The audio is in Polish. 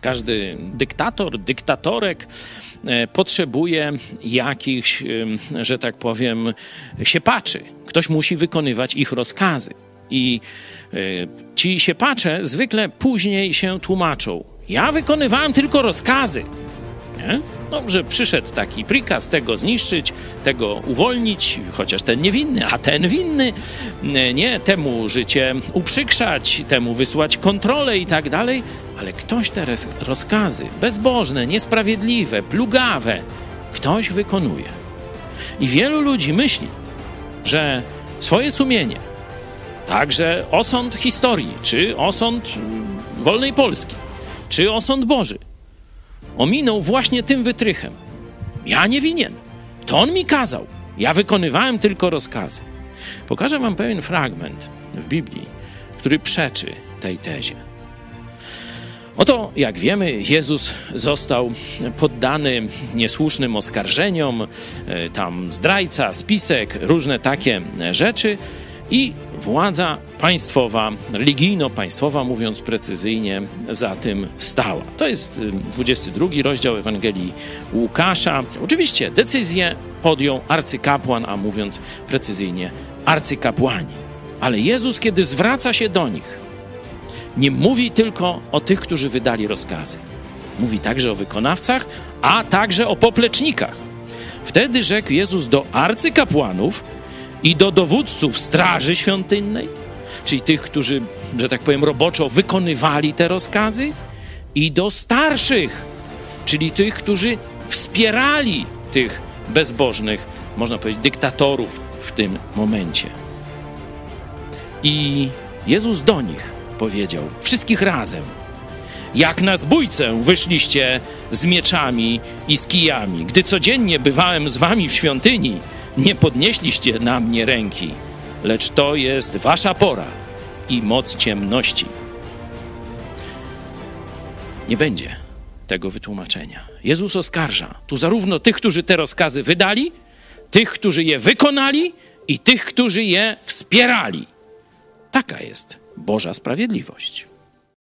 Każdy dyktator, dyktatorek e, potrzebuje jakichś, że tak powiem, siepaczy. Ktoś musi wykonywać ich rozkazy. I e, ci siepacze zwykle później się tłumaczą. Ja wykonywałem tylko rozkazy. Nie? No, że przyszedł taki prikaz tego zniszczyć, tego uwolnić, chociaż ten niewinny, a ten winny, nie, temu życie uprzykrzać, temu wysłać kontrolę i tak dalej, ale ktoś te rozkazy bezbożne, niesprawiedliwe, plugawe, ktoś wykonuje. I wielu ludzi myśli, że swoje sumienie, także osąd historii, czy osąd wolnej Polski, czy osąd Boży, ominął właśnie tym wytrychem. Ja nie winien. To on mi kazał. Ja wykonywałem tylko rozkazy. Pokażę wam pewien fragment w Biblii, który przeczy tej tezie. Oto, jak wiemy, Jezus został poddany niesłusznym oskarżeniom, e, tam zdrajca, spisek, różne takie rzeczy i władza państwowa, religijno-państwowa, mówiąc precyzyjnie, za tym stała. To jest 22 rozdział Ewangelii Łukasza. Oczywiście decyzję podjął arcykapłan, a mówiąc precyzyjnie, arcykapłani. Ale Jezus, kiedy zwraca się do nich, nie mówi tylko o tych, którzy wydali rozkazy. Mówi także o wykonawcach, a także o poplecznikach. Wtedy rzekł Jezus do arcykapłanów i do dowódców straży świątynnej, czyli tych, którzy, że tak powiem, roboczo wykonywali te rozkazy, i do starszych, czyli tych, którzy wspierali tych bezbożnych, można powiedzieć, dyktatorów w tym momencie. I Jezus do nich powiedział, wszystkich razem, jak na zbójcę wyszliście z mieczami i z kijami. Gdy codziennie bywałem z wami w świątyni, nie podnieśliście na mnie ręki, lecz to jest wasza pora i moc ciemności. Nie będzie tego wytłumaczenia. Jezus oskarża tu zarówno tych, którzy te rozkazy wydali, tych, którzy je wykonali i tych, którzy je wspierali. Taka jest Boża sprawiedliwość.